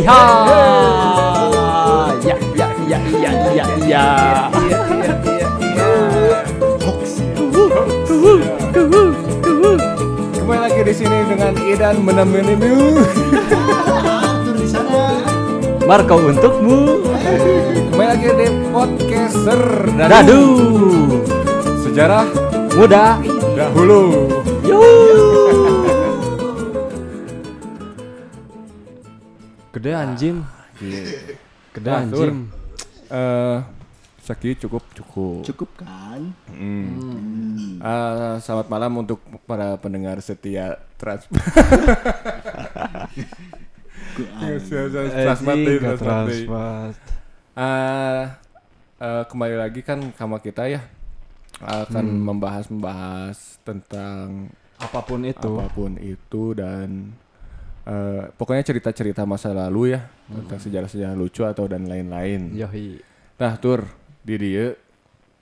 Hiha. Ya ya ya ya ya ya. Kembali lagi di sini dengan Idan menemanimu. Atur di sana. Marco untukmu. Kembali lagi di podcaster Dadu. Dadu. Sejarah Muda. dahulu. Gede anjing. Gede Wah, Tur. anjing. Eh, Saki cukup cukup. Cukup kan? Hmm. Eh, selamat malam untuk para pendengar setia trans. Gak transmat deh. transmat. Eh, eh, kembali lagi kan sama kita ya akan membahas-membahas tentang Apa pun itu. apa pun itu dan eh, pokoknya cerita-cerita masa lalu ya tentang sejarah-sejarah lucu atau dan lain-lain. Yohi. Nah, tur di dia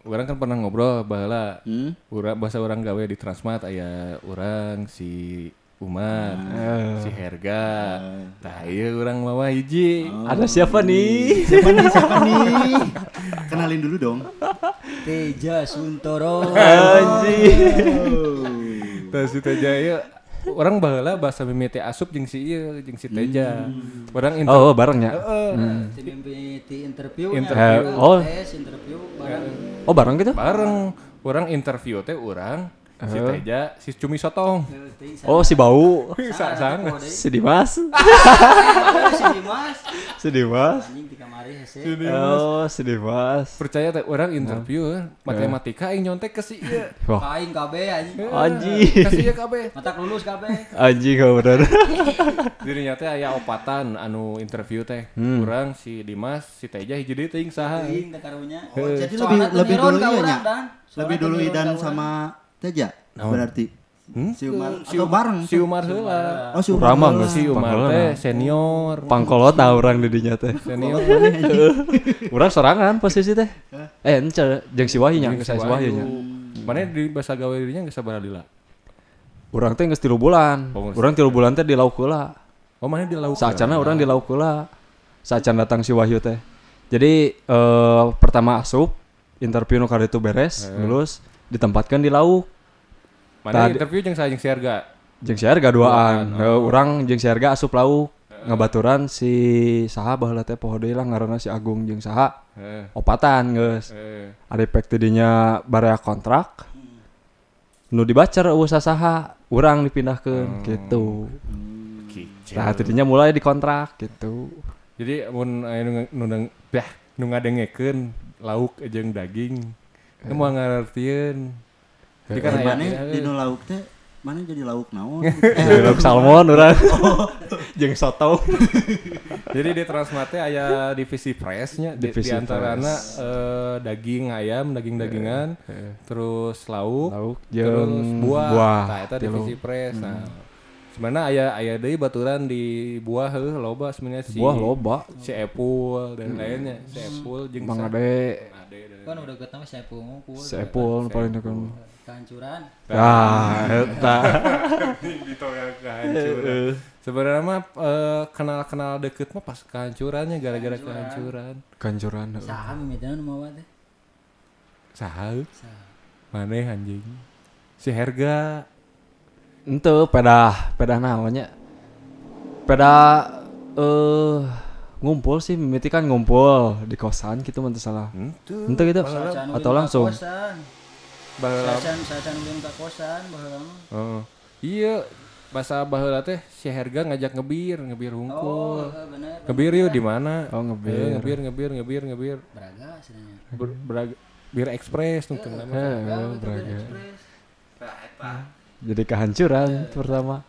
orang kan pernah ngobrol bahwa Hmm? urang bahasa orang gawe di Transmart aya orang si Umar, Eh. si Herga. Tah ieu urang mah hiji. Ada siapa nih? Siapa nih? Siapa nih? Kenalin dulu dong. Teja Suntoro. Tah si Teja ieu orang baheula bahasa mimiti asup jeung si ieu jeung si Teja. Orang inter- Oh, barengnya. Heeh. Di mimpi di interview Interview. ya, Oh. tes interview bareng Oh, bareng gitu? bareng orang interview teh orang si Teja si Cumi Sotong. Oh, si bau. Sa sang. Si Dimas. si Dimas Si Dimas. anjing di kamari hese Oh, si Dimas. Percaya teh orang interview eh, matematika aing nyontek ke si ieu. Wah, kain KB anjing anjing. Ka si ieu kabeh. mata lulus KB Anjing gak bener. Dirinya teh aya opatan anu interview teh. Hmm. Urang si Dimas, si Teja hiji deui teuing saha. ke karunya Oh, jadi lebih lebih dulu ka ya, Nya? Lebih dulu Idan ka sama Teja. Naon? Berarti Hmm? si Umar Si atau bareng? Si Umar heula. Oh, si Urang mah Si Umar teh senior. Pangkolot nah orang di dinya teh. Senior. Urang sorangan posisi teh. Eh, ence jeung si Wahyu nya, si Wahyu nya. Mana di bahasa gawe dirinya geus sabaraha lila? Urang teh geus 3 bulan. Urang 3 bulan teh di lauk heula. Oh, mana di lauk? Saacana urang di lauk heula. Saacan datang si Wahyu teh. Jadi eh, pertama asup interview nu itu beres, lulus ditempatkan di lauk. Mana Tadi- interview jeung saya jeung si Harga. Jeung si Harga duaan. Heuh, urang jeung si Harga asup lauk. Ngabaturan si saha baheula teh poho deui lah ngaranna si Agung jeung saha. Heeh. Opatan geus. Eh. Ada efek tidinya barea kontrak. Nu dibacar usaha saha, urang dipindahkeun gitu. Kicau. Nah, tidinya mulai dikontrak gitu. Jadi mun aya nu nu nu- ngadengekeun lauk jeung daging. Nu mau ngartieun. Jadi kan Eh, aya mana di nu lauk teh mana jadi lauk naon? Jadi lauk salmon urang. Jeung soto. Jadi di Transmart teh aya divisi fresh-nya di, Divisi di antarana eh, daging ayam, daging-dagingan, terus lauk, Lauk terus buah. buah. Nah, eta Tilu. divisi fresh. Nah, sebenarnya aya aya deui baturan di buah heuh loba sebenarnya si Buah loba. si Epul dan lainnya, si Epul jeung Mang Ade kan udah ketemu saya pungkul Sepul paling dekat. kehancuran Ah, eta. ditolak kehancuran. Sebenarnya mah eh, kenal-kenal deket mah pas kehancurannya gara-gara kehancuran. Kancuran. saha mimitian mau teh Saha? Maneh anjing. Si Herga. Ente pedah, pedah namanya. Pedah eh ngumpul sih, mimiti kan ngumpul di kosan gitu mah teu salah. Ente. Ente gitu. Atau langsung. sacan kosan. Oh. Iya, bahasa baheula teh si Herga ngajak ngebir, ngebir oh hungkul. eh, bener Ngebir yuk di mana? Oh, ngebir. Eh, ngebir, ngebir, ngebir, ngebir. beraga sebenarnya Ber, berag- bir ekspres nuntun nama. Eh, braga. Jadi kehancuran pertama.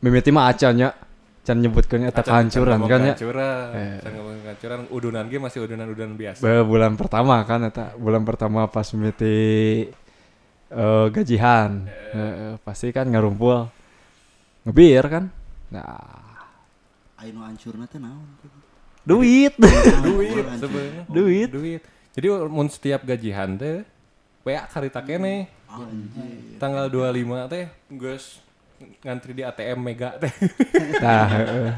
Mimiti mah acanya. Can nyebutkeun eta kehancuran kan ya. Kehancuran. Eh. Can ngomong kehancuran. Udunan ge masih udunan-udunan biasa. Be- bulan pertama kan eta bulan pertama pas mimiti eh, gajian Heeh, pasti kan ngarumpul ngebir kan nah Anu hancurna teh naon? duit duit. Duit. Duit. Jadi mun setiap gajian teh PA karita kene. Anjir. Tanggal 25 teh geus ngantri di ATM Mega teh. heeh.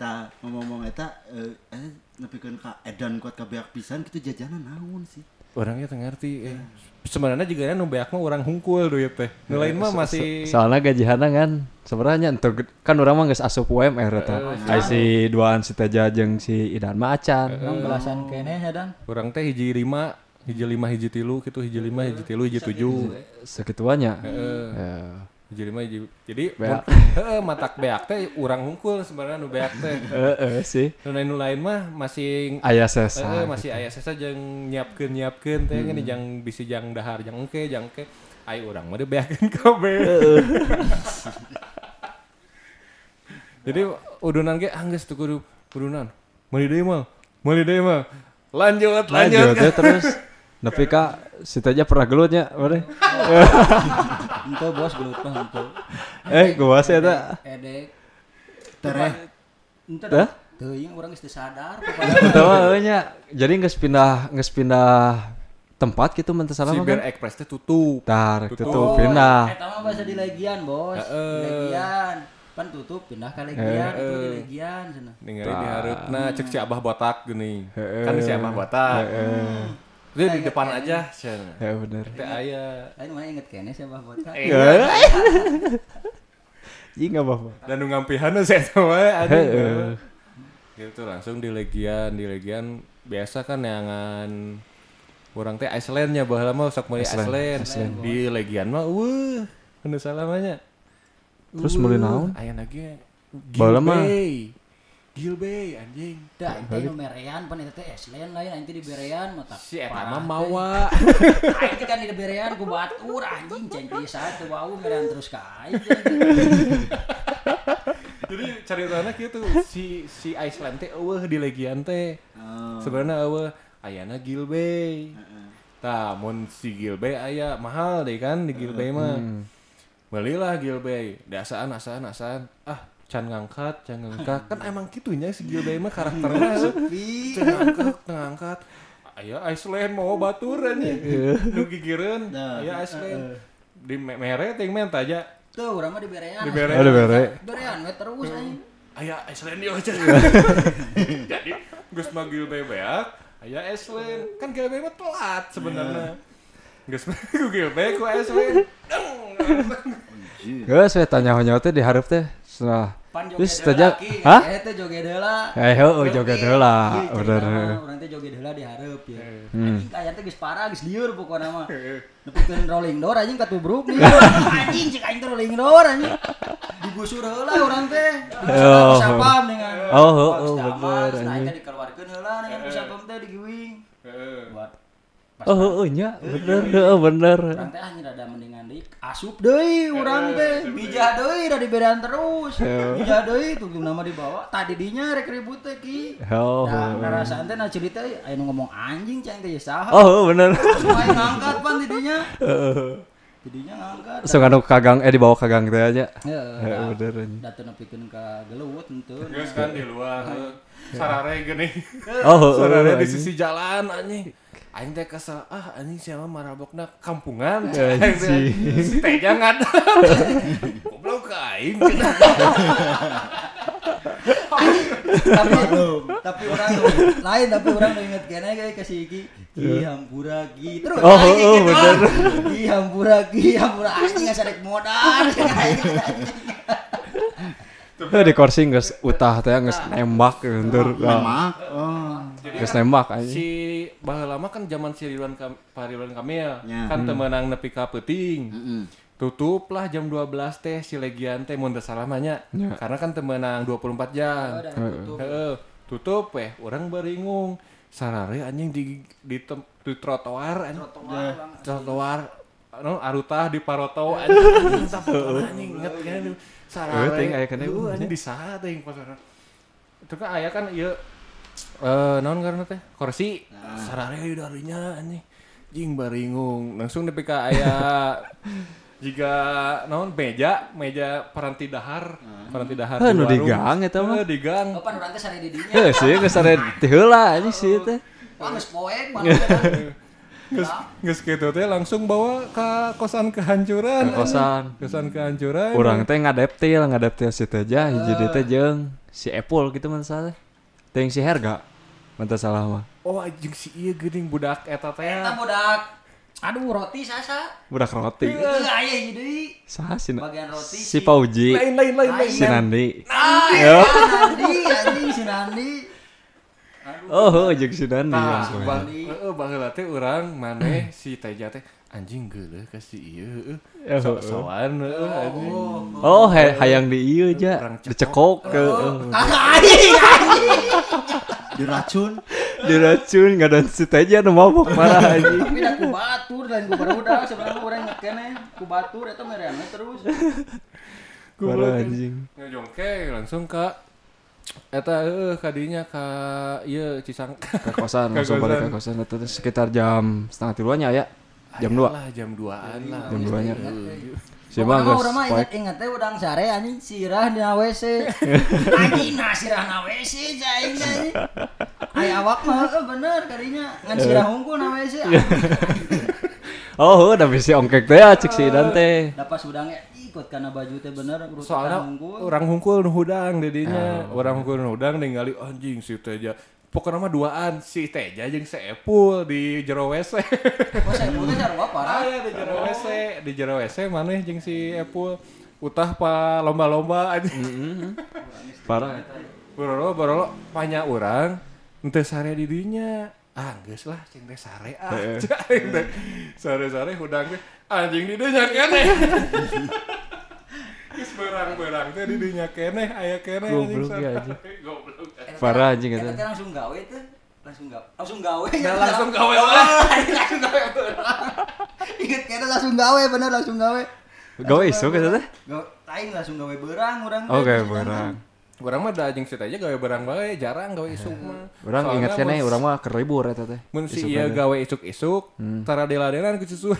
eta ngomong-ngomong eta eh eh nepikeun ka edan kuat ka beak pisan kitu jajanan naon sih orangnya teu ngerti eh. sebenarnya juga nu beak mah orang hungkul duit teh nu lain mah masih soalnya gajihana kan sebenarnya untuk kan orang mah geus asup UMR eta Ai si duaan si Teja jeung si Idan mah acan Orang belasan kene ya dan. orang teh hiji lima hiji lima hiji tilu gitu hiji lima hiji tilu hiji tujuh sakituanya Heeh. Ya. hiji lima hiji jadi Beak. mun- matak beak teh urang hungkul sebenarnya nu beak teh Heeh sih nu lain lain mah masih aya Eh, sesa masih aya sesa jeung nyiapkeun nyiapkeun teh gini jang bisi jang dahar jang engke jang engke ai urang mah beakeun kabeh. Jadi udunan ge anggeus tuh kudu udunan. Meuli deui mah. Meuli deui mah. Lanjut, lanjut. lanjut ya terus tapi kak si Teja pernah gelutnya mana Ente bos gelut mah ente. eh gua sih eta Edek. tereh Ente Dah? Teuing urang geus teu sadar pokoknya. Pertama nya jadi nggak pindah nggak pindah tempat gitu mentah salah Si mah Bear kan Express teh tutup. tar Tutup. tutup pindah Eta mah bahasa di Legian, Bos. Legian. Pan tutup pindah ke Legian, itu di Legian sana. Ningali di hareupna cek si Abah botak geuning. Heeh. Kan si Abah botak. Itu di depan aja cenah. ya bener Teh aya Lain mana inget kene sih Bah Botak. Iya nggak apa-apa dan nu ngampihan saya sama anjing. Heeh. gitu langsung di legian di legian biasa kan yangan orang teh Icelandnya baheula mah sok meuli Iceland, Iceland, Iceland. di legian mah weuh anu salamanya Terus meuli naon? aya lagi Baheula mah- Gilbey Gilbey anjing Da, ente nu merean pan eta teh Eslen lain ente di berean mah tak. si eta mah mawa teh kan di berean ku batur anjing ceng di saat teu wau merean terus ka aing. jadi ceritanya gitu si si Iceland teh eueuh di legian teh oh sebenarnya eueuh ayana Gilbey Tah, mun si Gilbey aya mahal deh kan di Gilbey mah. Belilah Gilbey, dasaan asaan asaan. Ah, can ngangkat, can ngangkat. Kan emang gitunya si Gilbey mah karakternya. can ngangkat, can ngangkat. Aya Iceland mau baturan nih. Nu gigireun, Nah, aya Iceland. Di me- mere ting men aja. Tuh urang mah di berean. Di bere. ada bere Berean we terus aing. Aya Iceland yo aja. Jadi geus mah Gilbey beak, aya Iceland. Kan Gilbey mah telat sebenarnya. Geus mah ku Gilbey ku Iceland. Gak saya tanya hanya teh di hareup teh setelah Pan joget Terus ki. hah? Eh teh joget heula. eh heuh joget heula Iya, bener Urang teh joget heula di hareup ya. Hmm. Anjing aya teh geus parah geus lieur pokona mah. Nepikeun rolling door anjing katubruk nih. Anjing cek aing teh rolling door anjing. Digusur heula urang teh. Oh. oh. sapam dengan. Oh, oh, Box oh, damas, bener, anjing. teh dikeluarkeun heula dengan sapam teh digiwing. Buat oh heuh nya bener bener Urang teh anjing rada mendingan deui asup deui urang teh. Bijah deui da diberean terus. Bijah deui tuh nama dibawa. Tadi dinya rek ribut teh ki. oh Nah, ngerasaan teh nah cerita aya nu ngomong anjing cang teh ya saha. oh heuh bener yang ngangkat pan tidinya. Tidinya ngangkat. so anu kagang eh dibawa kagang teh aja Heeh. bener. Datang nepikeun ka gelut henteu. Geus kan di luar. Sarare geuning. oh heuh Sarare di sisi jalan anjing. Aing teh kesel, ah anjing siapa marabokna kampungan. Anjing. Si teh jangan. Goblok aing. tapi tapi orang lain tapi orang inget kene kayak kasih iki ki hampura ki terus Oh, oh, gitu. bener. ki hampura ki hampura anjing nggak sadek modal Heuh di kursi geus utah teh geus nembak gentur lemak oh geus nembak anjing si baheula mah kan zaman si Ridwan Kam Pak Ridwan Kamil Ya. kan teu meunang nepi ka peuting. Heeh. Tutup lah jam 12 teh si Legian teh mun teu salah mah nya. Karena kan teu meunang 24 jam. Heeh, tutup weh, orang beringung. Sarare anjing di di, di trotoar anjing. Trotoar anu arutah di paroto anjing anjing inget kan sarare ting, aya kana Heuh, anjing di saha teh pas itu kan aya kan ieu eh naon karena teh? Kursi sarare di darinya anjing. Jing baringung. Langsung nepi ka aya jika naon? Meja. Meja paranti dahar. Paranti dahar Heuh, di warung. gang eta mah. Di gang. Orang teh sare di dinya. Heuh sih geus sare teh heula anjing sih teh. Wah geus poek geus kitu teh langsung bawa ke kosan kehancuran. Ke kosan. Kosan kehancuran. Urang teh ngadeptil, ngadeptil si Teja hiji di teh jeung si Apple gitu man salah teh si Herga mantap salah mah Oh anjing si iya geuning budak eta teh. Eta budak aduh roti sasa budak roti Teu aya ieu deui sah si bagian roti si Pauji Lain lain lain lain. si Nandi Ah, Yo. Nandi, anjing si Nandi. Oh jeung si Nandi Nah, langsung bang, aja. heeh baheula teh urang maneh si Teja teh anjing geuleuh ka si ieu heeh. Ya, So- heeh. Heeh anjing. oh hay- hayang di ieu aja cekok. dicekok ke Ah, anjing, anjing. diracun diracun nggak ada si Teja nu mabok marah aja Tapi ku batur lain ku barudak sebenarnya urang ngekene ku batur eta merana terus. marah anjing Ngejongke langsung ka eta heeh kadinya ka ieu Cisang. ke kosan langsung balik ke kosan itu sekitar jam setengah tiluannya ya jam dua? Lah jam 2-an lah. jam dua nya si urang mah poek inget teh udang sare anjing. Sirah di WC. Anjing nah sirah na WC jaing anjing. Aya awak mah heueuh bener kadinya. Ngan sirah hungkul na WC. oh udah bisa ongkek teh ya, cek si Idan teh Dapat udangnya ikut karena baju teh bener Soalnya hungkul. orang hungkul hudang dedinya. Orang hungkul hudang ningali anjing si Teja. Pokoknya mah duaan si Teja jeung si Epul di jero WC. Oh saya punya sarua parah. Aya di jero WC, di jero WC maneh jeung si Epul utah pa lomba-lomba aja. parah Borolo borolo banyak orang ente sare di dinya. Ah, geus lah cing teh sare ah. Cing teh sare-sare hudang teh anjing di dinya keneh. Geus berang-berang teh di dinya keneh aya keneh anjing Goblok ya, anjing. Goblok. parah anjing Eta itu teh langsung gawe teh. Langsung gawe. Langsung gawe. Nah, langsung gawe Oh, lah. langsung gawe. Ingat kena langsung gawe bener langsung gawe. gawe isu gitu teh Gawe lain langsung gawe berang orang. oh teh, gawe berang Orang mah da jeung si Teja gawe barang bae, jarang gawe isuk mah. orang ingat kene mun- orang mah keribur eta teh mun si Isuk ieu gawe isuk-isuk, tara deladenan ku susu.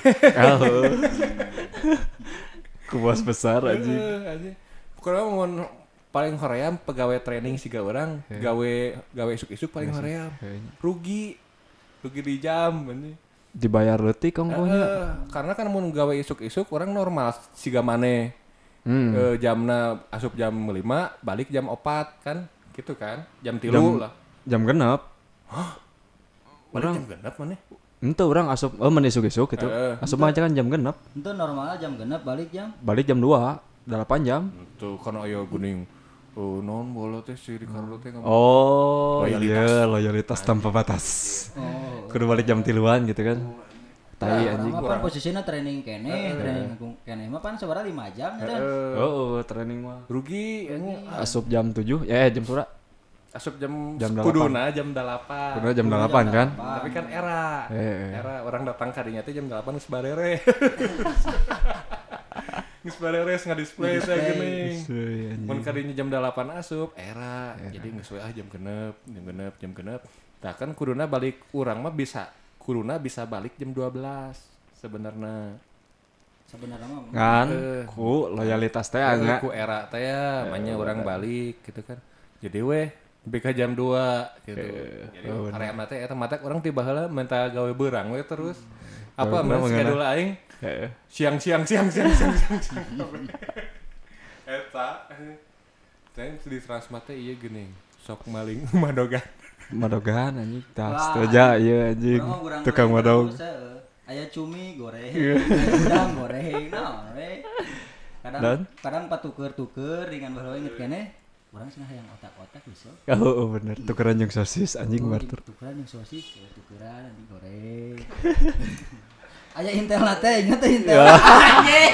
Kuas besar. Heeh, anjing. Pokoknya mun paling hoream pegawai training siga orang gawe gawe isuk-isuk paling hoream Kayaknya. rugi rugi di jam anjing. Dibayar leutik ongkohnya. Heeh, karena kan mun gawe isuk-isuk orang normal siga maneh Hmm. Eh, jamna asup jam 5 balik jam 4 kan gitu kan jam tilu Jam- lah Jam genep. balik jam genep maneh Ente orang asup oh men isuk-isuk gitu. Heeh. Asup mah kan jam genep. Itu normal jam genep balik jam. Balik jam 2, 8 jam. tuh karena aya geuning oh non bola teh si Ricardo teh ngomong Oh, Loyalitas. iya, loyalitas tanpa batas. Oh. Kudu balik jam tiluan gitu kan. Tai Nah, anjing. pan posisinya training kene, training kene mah pan sebenarnya 5 jam kan. Eh, Oh, oh, training mah. rugi anjing. Asup jam 7, ya jam sura. Asup jam, Jam jam delapan. kuduna jam 8 Kudu jam 8 kan. tapi kan era. Eh, eh. era orang datang kadinya teh jam 8 geus barere. Geus barere geus ngadisplay teh anjing. mun kadinya jam 8 asup era. Jadi geus ah jam genep jam genep jam genep. Tah kan kuduna balik urang mah bisa kuduna bisa balik jam 12 sebenarnya Sebenarnya mah Kan, Eh. ku loyalitas teh Eh, anga. ku era teh ya banyak orang balik gitu kan. Jadi weh BK jam 2 gitu jadi oh, area mata eta mata orang tiba heula minta gawe beurang we terus apa beurang mun mengenai- schedule aing Heeh. siang siang siang siang siang siang siang eta saya di transmata iya geuning sok maling madogan Madogan anjing. Tas teja ieu anjing. Tukang madog. eh. Aya cumi goreng, udang goreng, naon we. Kadang Dan? kadang patuker-tuker dengan baheula inget kene. Urang cenah yang otak-otak bisa. Oh, oh bener. Tukeran jeung sosis anjing Oh, barter. Tukeran yang sosis, ya, tukeran nanti goreng. Aya intel teh, inget teh intel. Ya. Anjing.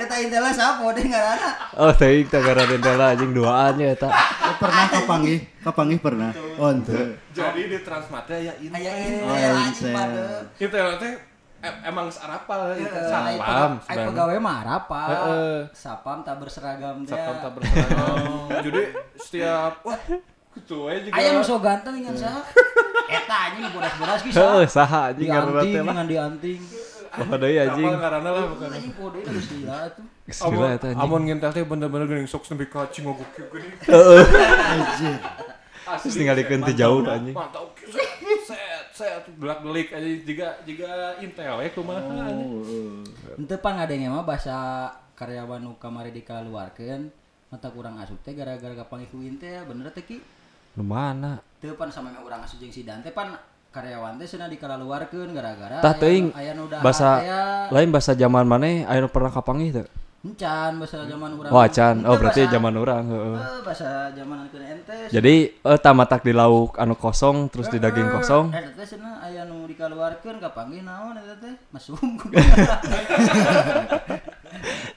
Eta intel sapo deh ngaranna. Oh, teuing teh gara dendela anjing duaan ya eta. Oh, pernah kapanggih kapanggih pernah oh jadi di transmata ya Oh, intel intel. teh em- emang sarapal Iya, itu Ai sapam ai pegawai mah apa? Heeh. Sapam tak berseragam teh. sapam tak berseragam jadi setiap wah gitu aja juga Aya nu so ganteng ingan saha? Eta anjing bodas-bodas ki Heeh, saha? saha anjing anting teh lah. dengan di anting. Oh, deui anjing. Apa ngaranna lah bukan Anjing kode geus gila tuh. Gila eta anjing. Amun ngintel teh bener-bener geuning sok sampai kacing ngogok geuning. anjir Terus tinggalikeun teu jauh anjing. Mantap. Set set belak-belik aja juga juga intel ya kumaha oh, oh. Henteu pan ngadenge mah bahasa karyawan nu kamari dikaluarkeun mata kurang asup teh gara-gara kapanggih ku teh bener teh ki Lu mana? teu pan sama urang asup jeung si Dan teh pan karyawan teh cenah dikalaluarkeun gara-gara Tah teuing nu bahasa teh lain bahasa zaman mana aya nu pernah kapanggih teu? Encan bahasa zaman urang Oh. Oh, Henteu berarti bahasa- zaman orang, heeh. heuh, bahasa zaman keun ente Jadi eh tamatak di lauk anu kosong terus di daging kosong. Eta teh cenah aya nu dikaluarkeun kapanggih naon eta teh mesum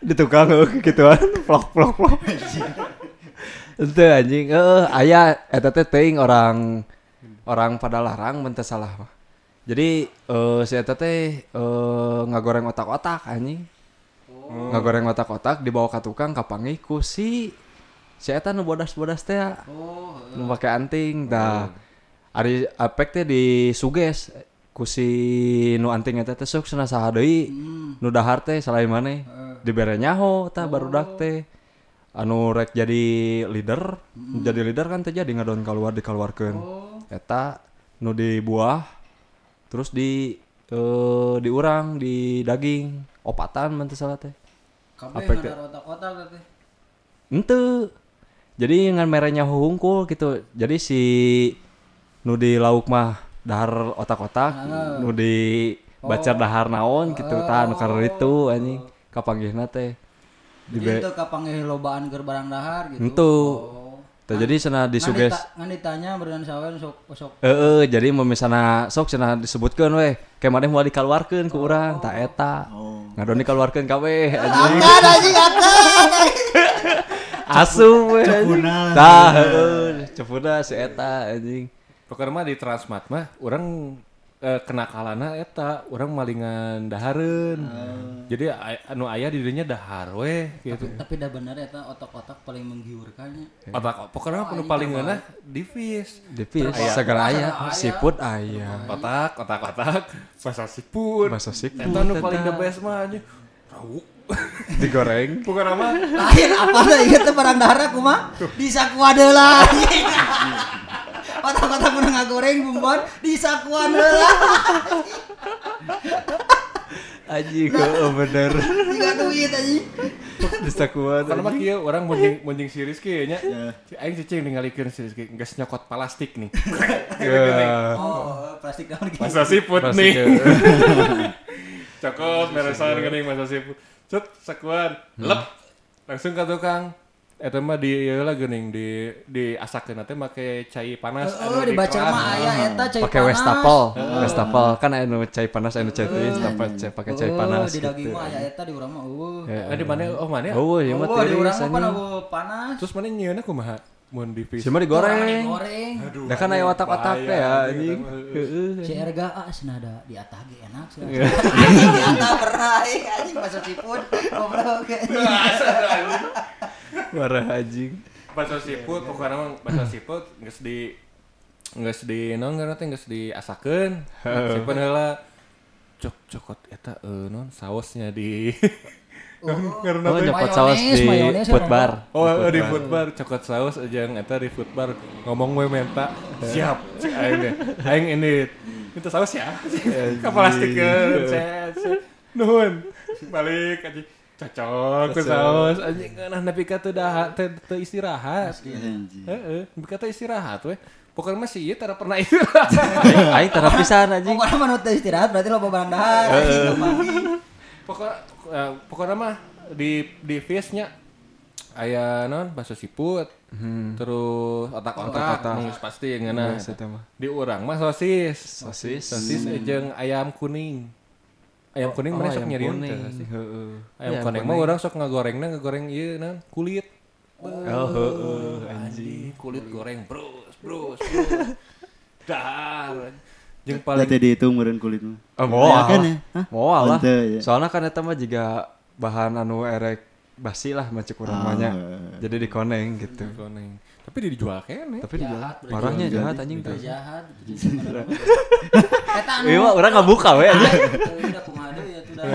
Di tukang heuh gituan vlog vlog vlog. Ente anjing, eh aya eta teh teuing orang orang pada larang mun teu salah. Jadi eh si eta teh eh ngagoreng otak-otak anjing. Ngagoreng otak-otak dibawa ka tukang kapanggih ku si eta nu bodas-bodas teh ya. oh nu pakai anting dah. Ari apek teh di suges. Ku si nu anting eta teh sok cenah saha deui. Nu dahar teh salain maneh. Dibere nyaho tah barudak teh. Anu rek jadi leader. Jadi leader kan teh jadi ngadon keluar dikeluarkeun eta nu dibuah terus di eh di urang di daging opatan mun teu salah teh kabeh Apa otak-otak teh Ente. Jadi ngan merenya hungkul gitu. Jadi si nu di lauk mah dahar otak-otak, nu di bacar dahar naon gitu. Tah nu karena itu anjing kapanggihna teh. Jadi Dibe itu kapanggih lobaan keur barang dahar gitu. Ento. Oh. Tah jadi Ngan disuges Ngan ditanya berenang sok sok Heeh, jadi mau misalnya sok cenah disebutkeun weh, kayak maneh moal dikeluarkeun ku urang, tah eta. Ngadon dikeluarkeun ka weh anjing. Anjing. Asu weh. Cepuna. Tah, cepuna si eta anjing. Pokoknya mah di Transmart mah orang eh, kenakalana eta orang malingan dahareun. Jadi ay- anu aya di dinya dahar we gitu. Tapi dah bener eta otak-otak paling menggiurkannya. Otak pokoknya anu paling ngeunah di fish. Di fish segala aya, seafood aya. Otak, otak, otak, bahasa siput. Bakso seafood. Eta nu paling the best mah anjing. Rawu. digoreng. Bukan nama Lain apa ieu teh barang dahar kumaha? Di sakuan heula. Otak-otak mun ngagoreng bumbon di sakuan heula. Aji kok bener. Tiga duit anjing. Bisa kuat. Karena mah kieu orang munjing munjing si Rizky nya. Si aing cicing ningalikeun si Rizky geus nyokot plastik nih. Oh, plastik naon gitu. Masa siput nih. ya. Cokot meresan geuning masa siput. Cet sakuan lep langsung ka tukang. Eta mah di ieu lah geuning di di asakeun teh make cai panas Oh, dibaca dikeran. mah aya eta cai Pakai panas. wastafel. Wastafel kan anu cai panas anu cai teuing, dapat cai pakai cai Oh, panas Di daging gitu. mah aya eta di urang mah eueuh. Eh di mana? Oh mana? Oh, ieu mah Oh, di urang mah eueuh panas. Terus mana nyieuna kumaha? Mun di fish. Cuma digoreng. Goreng. Da kan aya teh ya anjing. Heeh. Si Erga ah senada di atas ge enak sih. Di atas pernah eh, anjing pas siput goblok. Marah anjing. Bakso siput pokoknya mah bakso siput geus di geus di naon ngaranna teh geus diasakeun. Simpen heula. Cok cokot eta eh non sausnya di Karena Oh, nyopot saus di food bar. Oh, eh, di food bar cokot saus aja eta di food bar ngomong we menta siap aing. Aing ini minta saus ya. Set, set. Nuhun. Balik aja cocok ke saus anjing nah nepi ka teu dah teu teu istirahat. Anjing. Heeh, nepi ka teu istirahat we. Pokoknya masih ieu tara pernah istirahat. Aing tara pisan anjing. Pokoknya mah teu istirahat berarti loba barang dahar. pokoknya eh, pokoknya mah di di fish-nya aya non bakso siput terus otak-otak nih pasti yang ngana Geus eta mah. di urang mah sosis Sosis. sosis jeung ayam kuning ayam kuning mana sok ayam nyariin sih Heeh. ayam kuning mah urang sok ngagorengna ngagoreng ieu nah kulit Oh, heeh anjing kulit goreng bros bros dar jeung paling Tadi dihitung meureun kulit mah. Oh, moal. kan ya? Moal lah. Henteu, ya. Soalnya kan eta mah juga bahan anu erek basi lah macam kurang Ah. banyak. Jadi dikoneng gitu. koneng tapi dijual kene Tapi dia Jahat, parahnya Jahat, anjing tuh. Jahat. Eta anu. Iya, orang nggak buka we Udah kumaha deui ya tuh dah.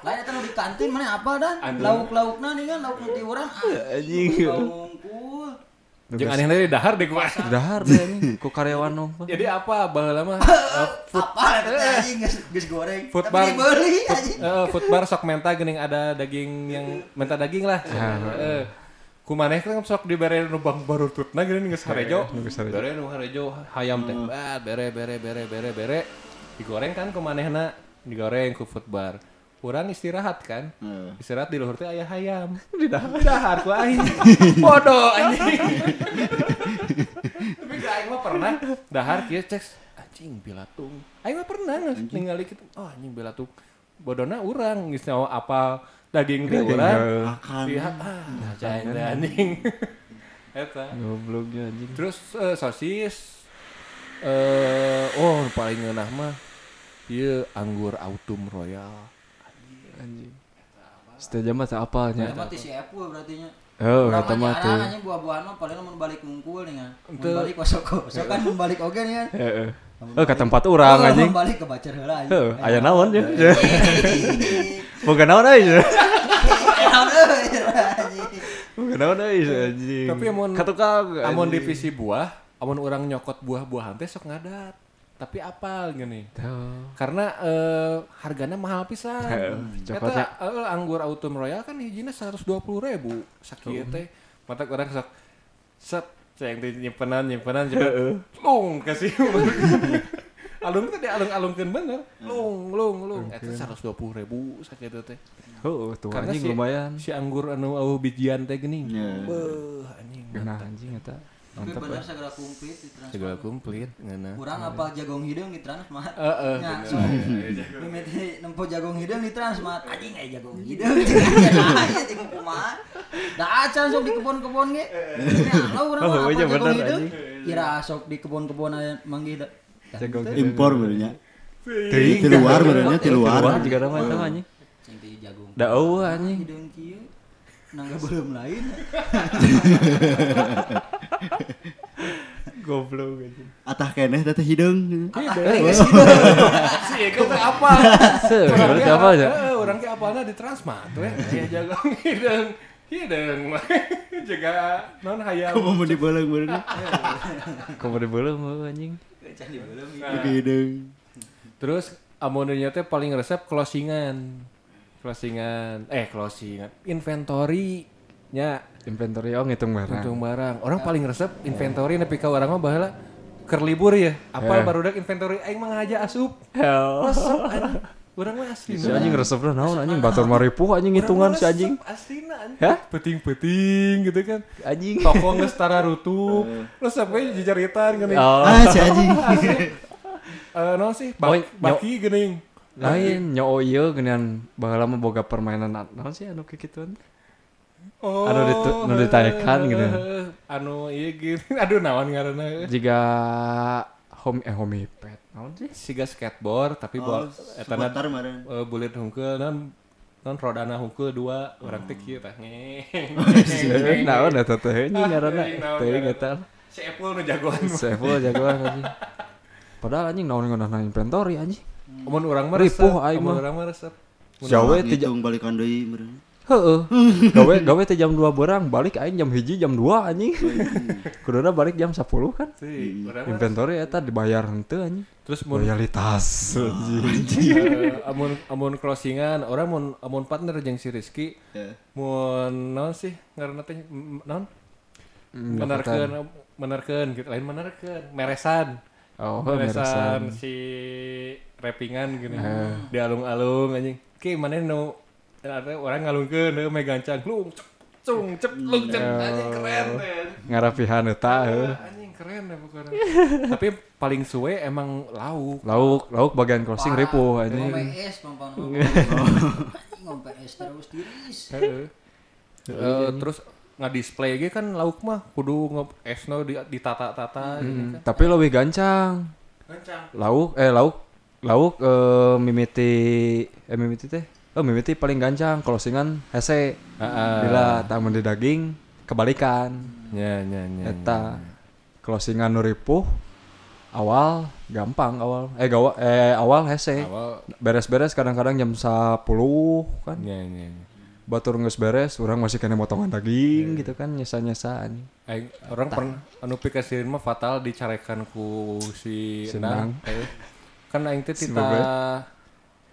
Lain eta nu di kantin mana apa dan lauk-laukna nih kan lauk nu ti urang ah. Anjing. Jeung aneh dari dahar deh gua Dahar deh anjing ku karyawan nong. jadi apa baheula mah eh, food Apa anjing geus geus goreng. Food Tapi bar. food, anjing. eh, food bar sok menta geuning ada daging yang menta daging lah. Ya. Eh, kumaneh kan sok dibere nu bang barututna gini geus harejo nu geus harejo. bere nu harejo hayam teh. Bat bere bere bere bere bere. Digoreng kan kumanehna digoreng ku food bar. Kurang istirahat kan? Heeh. istirahat di luhur teh aya hayam. Di dahar. Di dahar ku aing. Bodoh anjing. Tapi gak aing mah pernah. Dahar kieu cek anjing bilatung aing mah pernah ningali kitu. Oh anjing bilatung bodona urang geus nyawa apal daging di urang Makan. pihak ah jajan teh anjing eta Gobloknya anjing. terus eh, sosis eh oh paling ngeunah mah ieu anggur autumn royal Anjing. Setelah mah. Eta mah ti si Apple berarti nya. Oh, eta mah mah teh. jarang nya buah-buahan mah paling mun balik ngungkul nih kan. Mun Teu. balik kosok-kosok kan mun balik oge nih kan. Heeh. Oh, ke tempat urang Oh, anjing. mun balik ke bacer heula anjing. Heuh, aya naon ya? Boga naon euy. Anjing. Boga naon euy anjing. Tapi amun katukang amun divisi buah, amun orang nyokot buah-buahan teh sok ngadat. Tapi apal gini. Karena eh, harganya mahal pisan. Eta coklatnya. eh, anggur autumn royal kan hijina 120 ribu sakieu teh. Mata orang sok set yang nyimpenan nyimpenan cepet lung kasih alung teh dialung-alungkeun bener lung lung lung eta 120 ribu sakieu teh Heuh, tuh Karena anjing si- lumayan. si anggur anu au bijian teh geuning Ya. beuh anjing Genah anjing eta. Tapi Mantap. bener segera komplit di transfer. segala komplit ngana Kurang apa jagong hidung di Transmart. Heeh, bener. so, mimiti nempo jagong hidung di Transmart. Anjing aya jagong hidung. Ya nah, ya jeung kumaha. Da acan sok di kebon-kebon ge. Ya, lo urang Oh, iya apa jagong hidung. Kira sok di kebon-kebon aya manggih. Impor benernya. Di luar benernya di luar. Luar juga nama eta mah anjing. Teh jagung. Da eueuh anjing. Hidung kieu. Nangga belum lain. Goblok anjing. Atah keneh teh hideung. si Eko teh apa Seuh, berarti apa aja? Urang ge apalna di Transmart we jagong hideung hideung mah jaga non hayam Kamu mau dibeuleng benernya. Komo dibeuleum heuh anjing. Can di belum. Di hideung. terus amunnya teh paling resep closingan closingan eh closingan inventory nya Inventory oh ngitung barang. Untung barang. Orang paling resep inventory nepi ka urang mah baheula keur libur ya. Apal Eh. barudak inventory aing mah ngaja asup. Hell. Resep Urang mah asli. Si anjing resepna naon anjing batur maripuh anjing hitungan si anjing. Aslina anjing. Hah? Peting-peting gitu kan. Anjing. Toko geus tara rutup. Resep we jejaritan geuning. Oh. Ah si anjing. Eh naon sih? Oh, Bak baki geuning. Lain nyo ieu geunan baheula mah boga permainan naon sih anu kikituan. Oh. Anu ditu- anu ditaekan gitu. Anu ieu gini. Aduh naon ngaranna. Jika home eh home pet naon sih? Siga skateboard tapi Oh, bol etana eh, bulir hungkul non non rodana hungkul dua orang teh kieu tah ngeng. Naon eta teh anjing ngaranna? Ngaranna. eta. Si Apple nu jagoan. Sevel jagoan anjing. Padahal anjing naon ngeunah inventory anjing. Mun urang mah Ripuh resep, aing mun mah. urang mah resep. Jauh we teh balikan deui meureun. Heeh. Gawe gawe teh jam 2 berang, balik aing jam hiji jam 2 anjing. Kuduna balik jam 10 kan. Mah. Inventory eta dibayar henteu anjing. Terus mun Loyalitas anjing. eh, amun amun closingan orang mun amun partner jeung si Rizky Ya. mun naon sih ngaranna teh naon? Hmm, Menarkeun menarkeun gitu lain menarkeun meresan. Oh, meresan meresan. si rappingan gini Eh. di alung-alung anjing ki mana nu orang ngalungkeun heuh me gancang lung cung cep lung cep anjing keren teh Ngarapihan eta heuh. anjing keren deh pokoknya tapi paling suwe emang lauk Lauk, lauk bagian crossing ripuh anjing. Ngombe es pampang. Ngombe es terus tiris. Heeh. Eh, terus ngadisplay ge kan lauk mah kudu nge esno di ditata-tata Hmm, kan tapi lebih gancang. gancang Lauk eh lauk lauk eh, mimiti eh mimiti teh. Oh mimiti paling gancang closingan hese. Bila tamun di daging kebalikan. nya nya nya Eta closingan nu ripuh awal gampang awal eh gawa eh awal hese. Beres-beres kadang-kadang jam 10 kan. nya nya nya. Batur geus beres, orang masih kena motongan daging gitu kan nyesa-nyesa. Aing orang pernah anu pikasirin mah fatal dicarekan ku si Endang. Eh, Kan aing teh tita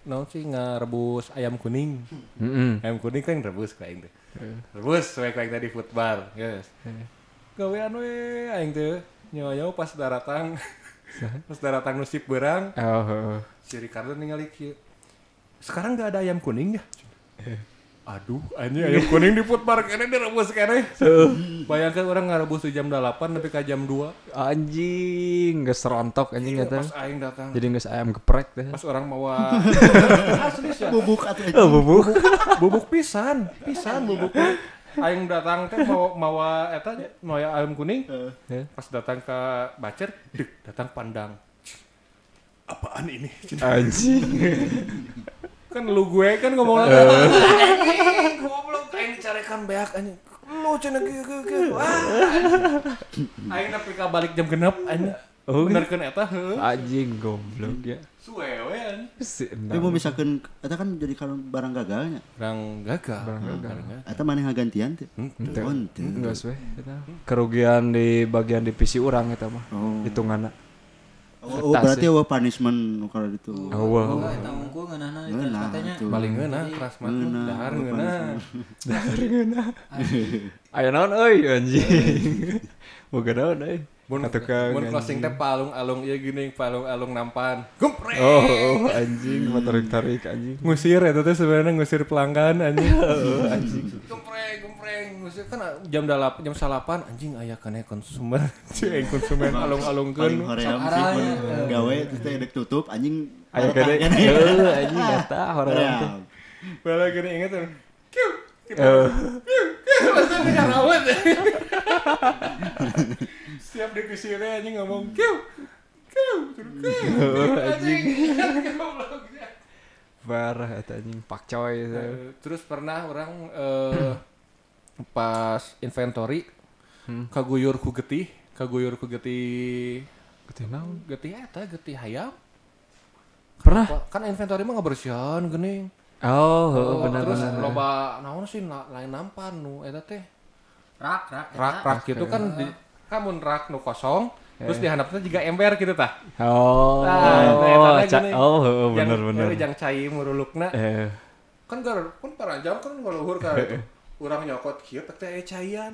Naon sih ngarebus ayam kuning. Heeh. Ayam kuning kan rebus ka aing teh. Terus baik-baik tadi food bar, guys. Gawean we aing teh nyawa pas daratang. pas daratang nusip berang, Oh, oh. si Ricardo ningali. Sekarang nggak ada ayam kuning ya? Aduh, anjing ayam kuning di food bar kene direbus kene. Bayangkan orang ngarebus di jam 8 tapi ke jam 2. anjing geus serontok anjing eta. Pas aing datang. Jadi geus ayam geprek teh. Pas orang mau asli sih. Bubuk atuh. Oh, bubuk. bubuk pisan, pisan bubuk. Aing datang teh mau mawa eta mau ayam kuning. Ya. Pas datang ke Bacer, datang pandang. Apaan ini? Anjing. kan lu gue kan ngomong anjing goblok aing dicarekan beak anjing lu cenah kieu kieu wah aing nepi ka balik jam genep anjing Oh, benerkeun eta heuh Anjing goblok ya. suwe we anjing Tapi mau misalkan eta kan jadi kalau barang gagalnya. orang gagal Barang gagal. Eta maneh ngagantian teh. Ente. Oh, ente. Enggak sih. Kerugian di bagian divisi orang eta mah. Hitunganna. Oh, oh, berarti eueuh punishment kalau itu. Oh, wow. Enggak, eta unggul ngeunahna katanya. paling ngeunah keras mah Ngeunah, dahar oh, ngeunah Aya naon euy anjing. Boga naon euy. Mun Katukang mun closing teh palung-alung ieu geuning palung-alung nampan. Gumpreng! Oh, oh anjing tarik-tarik anjing. ngusir eta teh sebenarnya ngusir pelanggan anjing. Anjing. Gumpreng gumpreng ngusir kan jam 8 jam 8 anjing aya kene konsumen. Cing konsumen Paling alung-alungkeun. Hoream sih mun gawe terus teh dek tutup anjing. Aya baru gede. tangan. Heuh anjing eta hoream bala gini inget tuh. Kiu Eh, Masa punya rawat. Setiap dikusirnya anjing ngomong kiu Kiu Kiu. Anjing. Parah anjing pakcoy eta. Eh, Terus pernah orang eh, pas inventory kaguyur ku getih, kaguyur ku getih Getih naon? getih eta getih hayam. Pernah? Kan inventory mah ngabersihan geuning. Oh, Oh, bener terus bener. loba naon sih la- lain nampan nu eta teh. Rak, rak. Rak rak gitu kan di kamun rak nu kosong terus di handapna juga ember gitu tah. Oh, Nah, nah, oh, gini. oh, bener Yang- bener. Yang cai murulukna. Eh, kan gar kan paranjang kan ngaluhur ka itu. Urang nyokot kieu teh teh aya caian.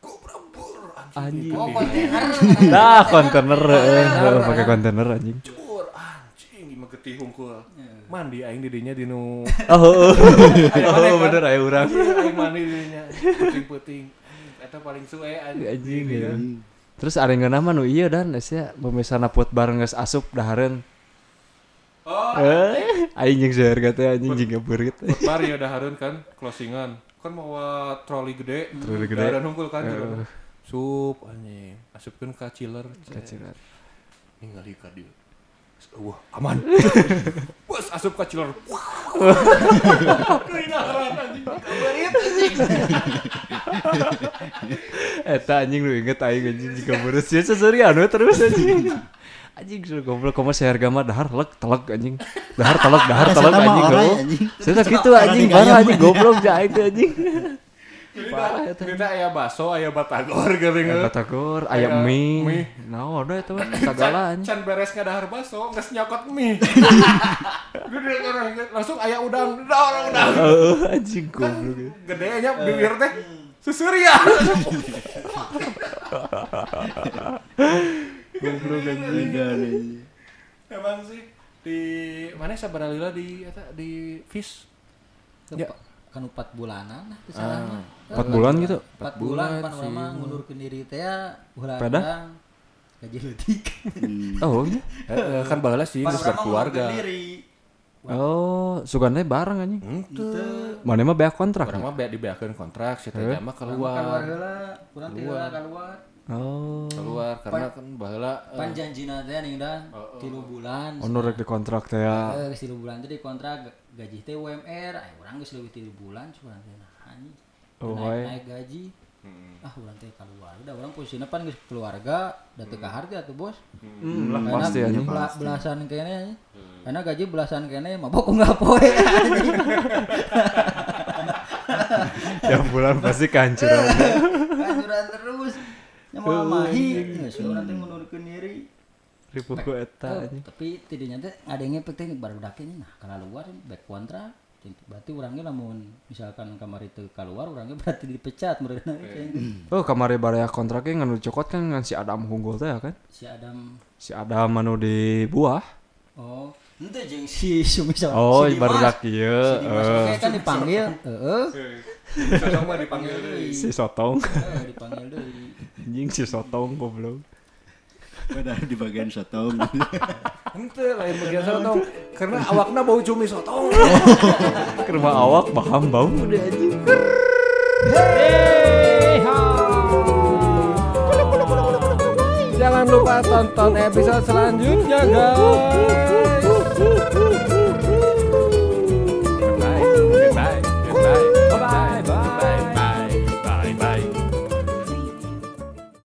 Gobrabur Anjing. anjing. Oh, kontainer. Dah kontainer eh baru pakai kontainer anjing. Cur anjing getih hungkul. Mandi aing di dinya dinu. Oh, oh, maneh oh kan? bener aya urang. Anjing, Aing mandi di dinya. Puting-puting. Anjing, Eta paling suwe anjing. Anjing ya. Terus ada yang nama nu iya dan sia pemisahna put bareng geus asup dahareun. Oh, Eh, aing jeung saeur kata anjing jeung beurit. Bar ya dahareun kan closingan. Kan mau troli gede. Troli gede. Dahareun hungkul kan. Eh. jero. Sup anjing. Asupkeun ka chiller. Kacilan. ningali ka dieu. Wah, aman. Bos asup ka chiller. Anjing. Kabarit anjing. Eta anjing lu inget aing anjing jika beres sia seserian terus anjing. Anjing sudah goblok komo seharga mah dahar telek telek anjing. Dahar telek dahar mah anjing goblok. anjing. Saya gitu anjing parah anjing anjing. goblok jah itu anjing. Parah. Kita aya baso, aya batagor geuning. Aya batagor, aya Aya mie. mie. Nah, udah itu mah sagala anjing. Can beres ngadahar baso, geus nyokot mie. Langsung aya udang, dah orang udang. Heeh, anjing goblok. Gede nya bibir teh susuria. Goblok anjing. Emang sih di mana sabaralila di eta di fish. Ya. Kan 4 bulanan nah teu salah mah. Empat bulan gitu. 4 bulan bulan pan urang mah ngundurkeun diri teh ya ulah Pada? gaji leutik. Hmm. Oh, iya. Eh, kan baheula sih ngundurkeun diri. Oh, sugande bareng anjing. Henteu. Mana mah beak kontrak. Orang mah be dibeakeun kontrak, si teh Eh? mah Keluar keluar. heula, urang teh heula keluar. Oh. Keluar karena kan baheula eh, Pan janjina teh ning dah Oh, 3 bulan. Oh, nu rek dikontrak teh ya. Eh, geus 3 bulan teh dikontrak gaji teh UMR, aya urang geus leuwih 3 bulan cuman teh nah. Oh, naik, naik gaji. Ah, urang teh keluar. Udah urang posisinya pan geus keluarga, da teu kaharti atuh bos. Hmm, lah Karena pasti anjing. bela- belasan kene anjing. Karena gaji belasan kene mabok nggak poe. Tiap bulan pasti kehancuran. Kanjuran terus. Eh, anjing. tapi tidaknya teh ada yang teh baru dake nih nah kalau luar back kontra. Berarti orangnya namun misalkan kamar itu keluar orangnya berarti dipecat mereka cing. Oh kamari baraya kontraknya nganu cokot kan ngan si Adam Hunggul teh ya kan? Si Adam. Si Adam anu di buah. Oh itu jeng si Sumi sama oh si baru eh, oke kan dipanggil heeh Sosok mah dipanggil deui. si Sotong. Heeh, dipanggil anjing si Sotong goblok. Padahal di bagian sotong. Ente lain bagian sotong. Karena awakna bau cumi sotong. rumah awak baham bau. Deh anjing. Jangan lupa tonton episode selanjutnya guys.